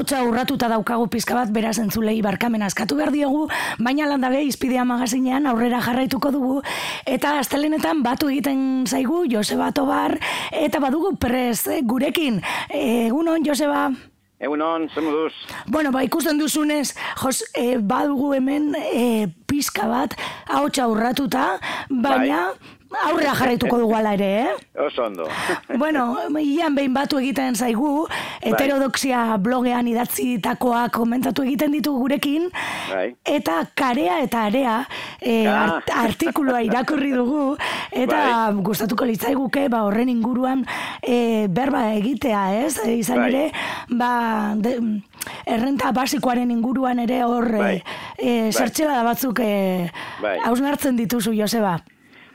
ahotsa urratuta daukagu pizka bat beraz entzulei barkamen askatu behar diogu, baina landabe izpidea magazinean aurrera jarraituko dugu, eta astelenetan batu egiten zaigu Joseba Tobar, eta badugu prez gurekin. Egunon, Joseba? Egunon, zer moduz? Bueno, ba, ikusten duzunez, jos, e, badugu hemen e, pizka bat, ahotsa urratuta, baina... Bai aurrera jarraituko dugu ala ere, eh? Oso ondo. bueno, ian behin batu egiten zaigu, bai. heterodoxia blogean idatzitakoa komentatu egiten ditu gurekin, bai. eta karea eta area e, art, artikuloa irakurri dugu, eta bai. gustatuko litzaiguke, ba, horren inguruan e, berba egitea, ez? E, izan bai. ere, ba, de, errenta basikoaren inguruan ere hor bai. e, bai. da batzuk e, bai. hausnartzen dituzu, Joseba.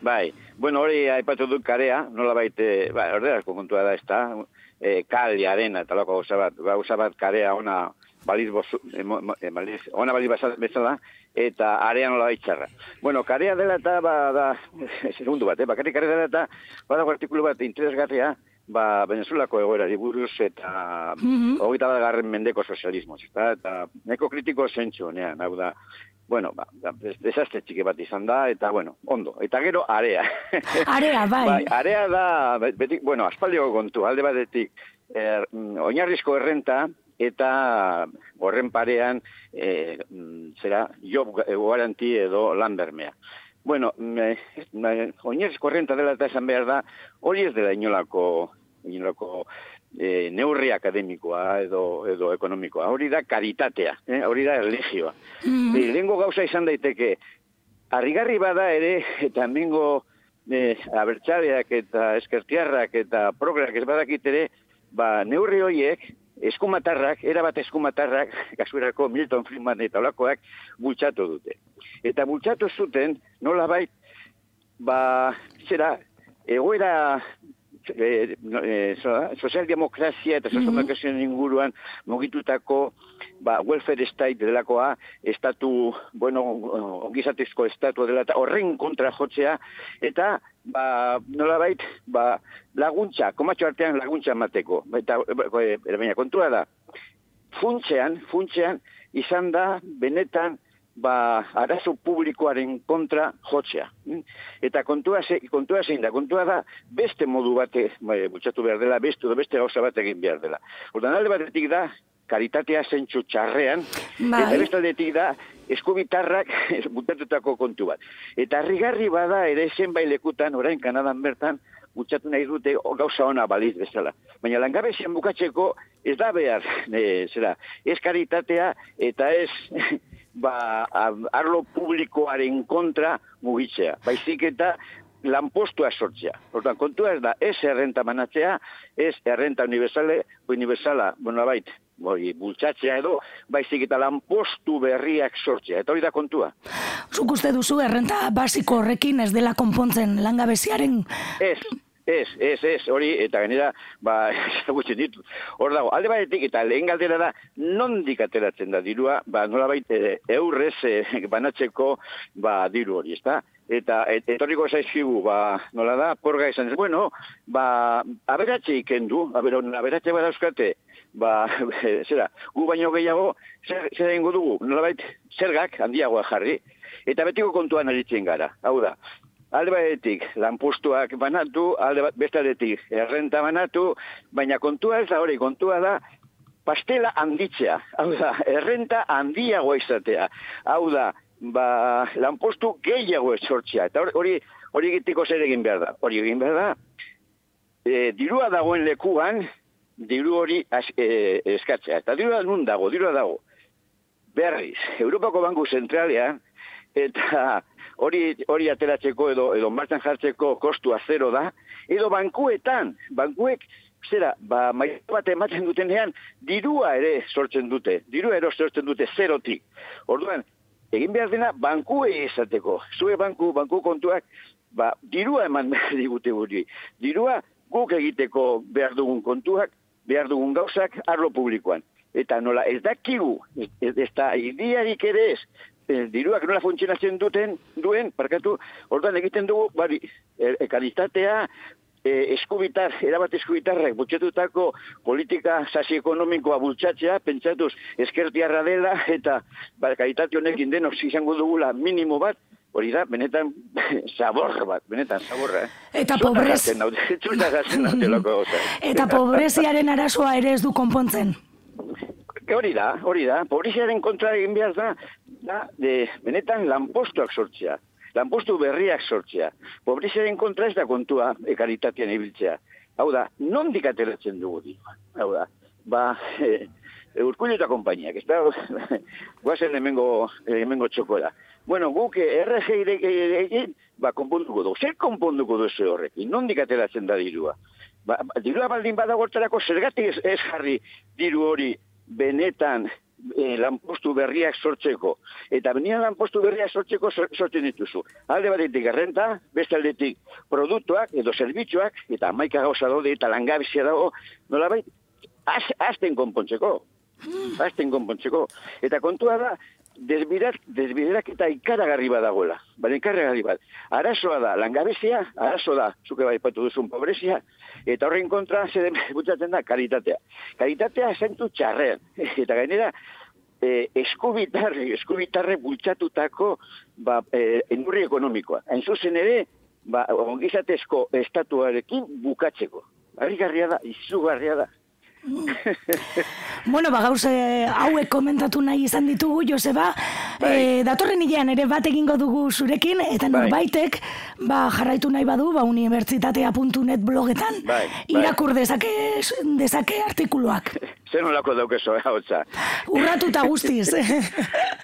Bai, Bueno, hori aipatu dut karea, nola baite, ba, orderazko kontua da, ez da, e, kali, arena, eta loko gauza bat, gauza bat karea ona baliz bozu, e, e, baliz, ona baliz bezala, eta area nola baitxarra. Bueno, karea dela eta, ba, da, segundu bat, eh, bakarrik karea dela eta, badago artikulu bat interesgarria, ba, Venezuelako egoera buruz eta mm -hmm. hogeita bat garren mendeko sozialismo, eta, eta neko kritiko zentsu, nean, hau da, bueno, ba, desastre txiki bat izan da, eta, bueno, ondo. Eta gero, area. Area, bai. bai area da, betik, bueno, aspaldiko kontu, alde batetik, er, oinarrizko errenta, eta horren parean, e, zera, job garanti edo lan bermea. Bueno, me, me, oinarrizko errenta dela eta esan behar da, hori ez dela inolako, inolako e, neurri akademikoa edo edo ekonomikoa. Hori da karitatea, eh? hori da religioa. Mm -hmm. gauza izan daiteke, harrigarri bada ere, eta mengo e, abertxaleak eta eskertiarrak eta prograk ez badakit ere, ba, neurri horiek, eskumatarrak, erabat eskumatarrak, kasuerako Milton Friedman eta olakoak, bultzatu dute. Eta bultzatu zuten, nola bait, ba, zera, egoera e, e, sozialdemokrazia eta sozialdemokrazioen inguruan mugitutako ba, welfare state delakoa, estatu, bueno, ongizatezko estatu dela, eta horren kontra jotzea, eta ba, nola bait, ba, laguntza, komatxo artean laguntza mateko. Eta, e, baina kontua da, funtzean, funtzean, izan da, benetan, ba, arazo publikoaren kontra jotzea. Eta kontua, ze, kontua zein da, kontua da beste modu bate, bai, butxatu behar dela, beste, beste gauza bat egin behar dela. Ordan alde batetik da, karitatea zentsu txarrean, bai. eta beste aldetik da, eskubitarrak butatutako kontu bat. Eta harrigarri bada ere zenbait lekutan, orain Kanadan bertan, gutxatu nahi dute gauza ona baliz bezala. Baina langabezian bukatzeko ez da behar, e, zera, ez karitatea eta ez ba, arlo publikoaren kontra mugitzea. Baizik eta lanpostua sortzea. Hortan, kontua ez da, ez errenta manatzea, ez errenta universale, universala, bueno, bait, boi, bultzatzea edo, baizik eta lanpostu berriak sortzea. Eta hori da kontua. Zuk uste duzu errenta basiko horrekin ez dela konpontzen langabeziaren... Ez, Ez, ez, ez, hori, eta genera, ba, gutxen ditu. Hor dago, alde batetik, eta lehen galdera da, nondik ateratzen da dirua, ba, nola baita, e, eurrez e, banatzeko, ba, diru hori, ezta? Eta, et, etorriko zaizkigu, ba, nola da, porga izan, bueno, ba, aberatxe ikendu, aber, aberatxe bada euskate, ba, zera, gu baino gehiago, zer, zer dugu, nola baita, zergak, handiagoa jarri, eta betiko kontuan aritzen gara, hau da, alde batetik lanpustuak banatu, alde bat bestaretik errenta banatu, baina kontua ez da hori, kontua da pastela handitzea, hau da, errenta handiago izatea, hau da, ba, lanpostu gehiago sortzea, eta hori hori egiteko zer egin behar da, hori egin behar da, e, dirua dagoen lekuan, diru hori e, eskatzea, eta dirua nun dago, dirua dago, berriz, Europako Banku Zentralean, eta hori hori ateratzeko edo edo martxan jartzeko kostua zero da, edo bankuetan, bankuek zera, ba, maizu bat ematen dutenean, dirua ere sortzen dute, dirua ere sortzen dute zerotik. Orduan, egin behar dena, bankue izateko. Zue banku, banku kontuak, ba, dirua eman digute guri. Dirua guk egiteko behar dugun kontuak, behar dugun gauzak, arlo publikoan. Eta nola, ez dakigu, ez, ez da, idiarik ere ez, e, diruak nola funtzionatzen duten, duen, parkatu, orduan egiten dugu, bari, e, ekalitatea, e, eskubitar, erabat eskubitarrek butxetutako politika sasi ekonomikoa bultzatzea, pentsatuz eskertiarra dela, eta ba, kaitate honekin denok izango dugula minimo bat, hori da, benetan, sabor bat, benetan, saborra, eh? Eta pobrez... Eta pobreziaren arazoa ere ez du konpontzen. Hori da, hori da, pobreziaren kontra egin behar da, da, de, benetan, lanpostuak sortzea lanpostu berriak sortzea. Pobreziaren kontra ez da kontua ekaritatean ibiltzea. Hau da, non dikateratzen dugu di? Hau da, ba, e, urkullu eta kompainiak, ez da, guazen emengo, emengo txoko da. Bueno, guk RG egin, ba, konponduko du. Zer konponduko du ze horrekin? Non dikateratzen da dirua? Ba dirua baldin badagortarako zergatik ez, ez jarri diru hori benetan e, lanpostu berriak sortzeko. Eta benian lanpostu berriak sortzeko sortzen dituzu. Alde batetik errenta, beste aldetik produktuak edo zerbitzuak, eta maika gauza daude eta langabizia dago, nola bai, azten konpontzeko. Azten konpontzeko. Eta kontua da, desbiderak, desbiderak eta ikaragarri badagoela. Baina ikaragarri bat. Arazoa da, langabezia, arazo da, zuke bai patu duzun pobrezia, eta horren kontra, zer butzatzen da, kalitatea. Kalitatea zentu txarrean. Eta gainera, e, eskubitarre, eskubitarre bultzatutako ba, e, enurri ekonomikoa. Hain zuzen ere, ba, ongizatezko estatuarekin bukatzeko. Harrigarria da, izugarria da. bueno, ba, gauze hauek komentatu nahi izan ditugu, Joseba. Bai. E, datorren hilean ere bat egingo dugu zurekin, eta bai. norbaitek ba, jarraitu nahi badu, ba, unibertsitatea.net blogetan, bai. bai. irakur dezake, dezake artikuluak. Zer nolako daukezo, hau tza. Urratuta guztiz.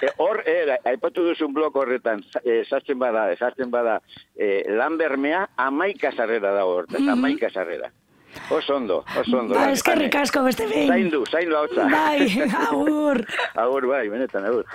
E, hor, e, aipatu duzun blog horretan, e, sartzen bada, sartzen bada, e, lan bermea amaika zarrera da hor, mm -hmm. amaika zarrera. Oso ondo, oso ondo. Ba, eskerrik asko beste behin. Zaindu, zaindu hau Bai, agur. agur, bai, benetan, agur.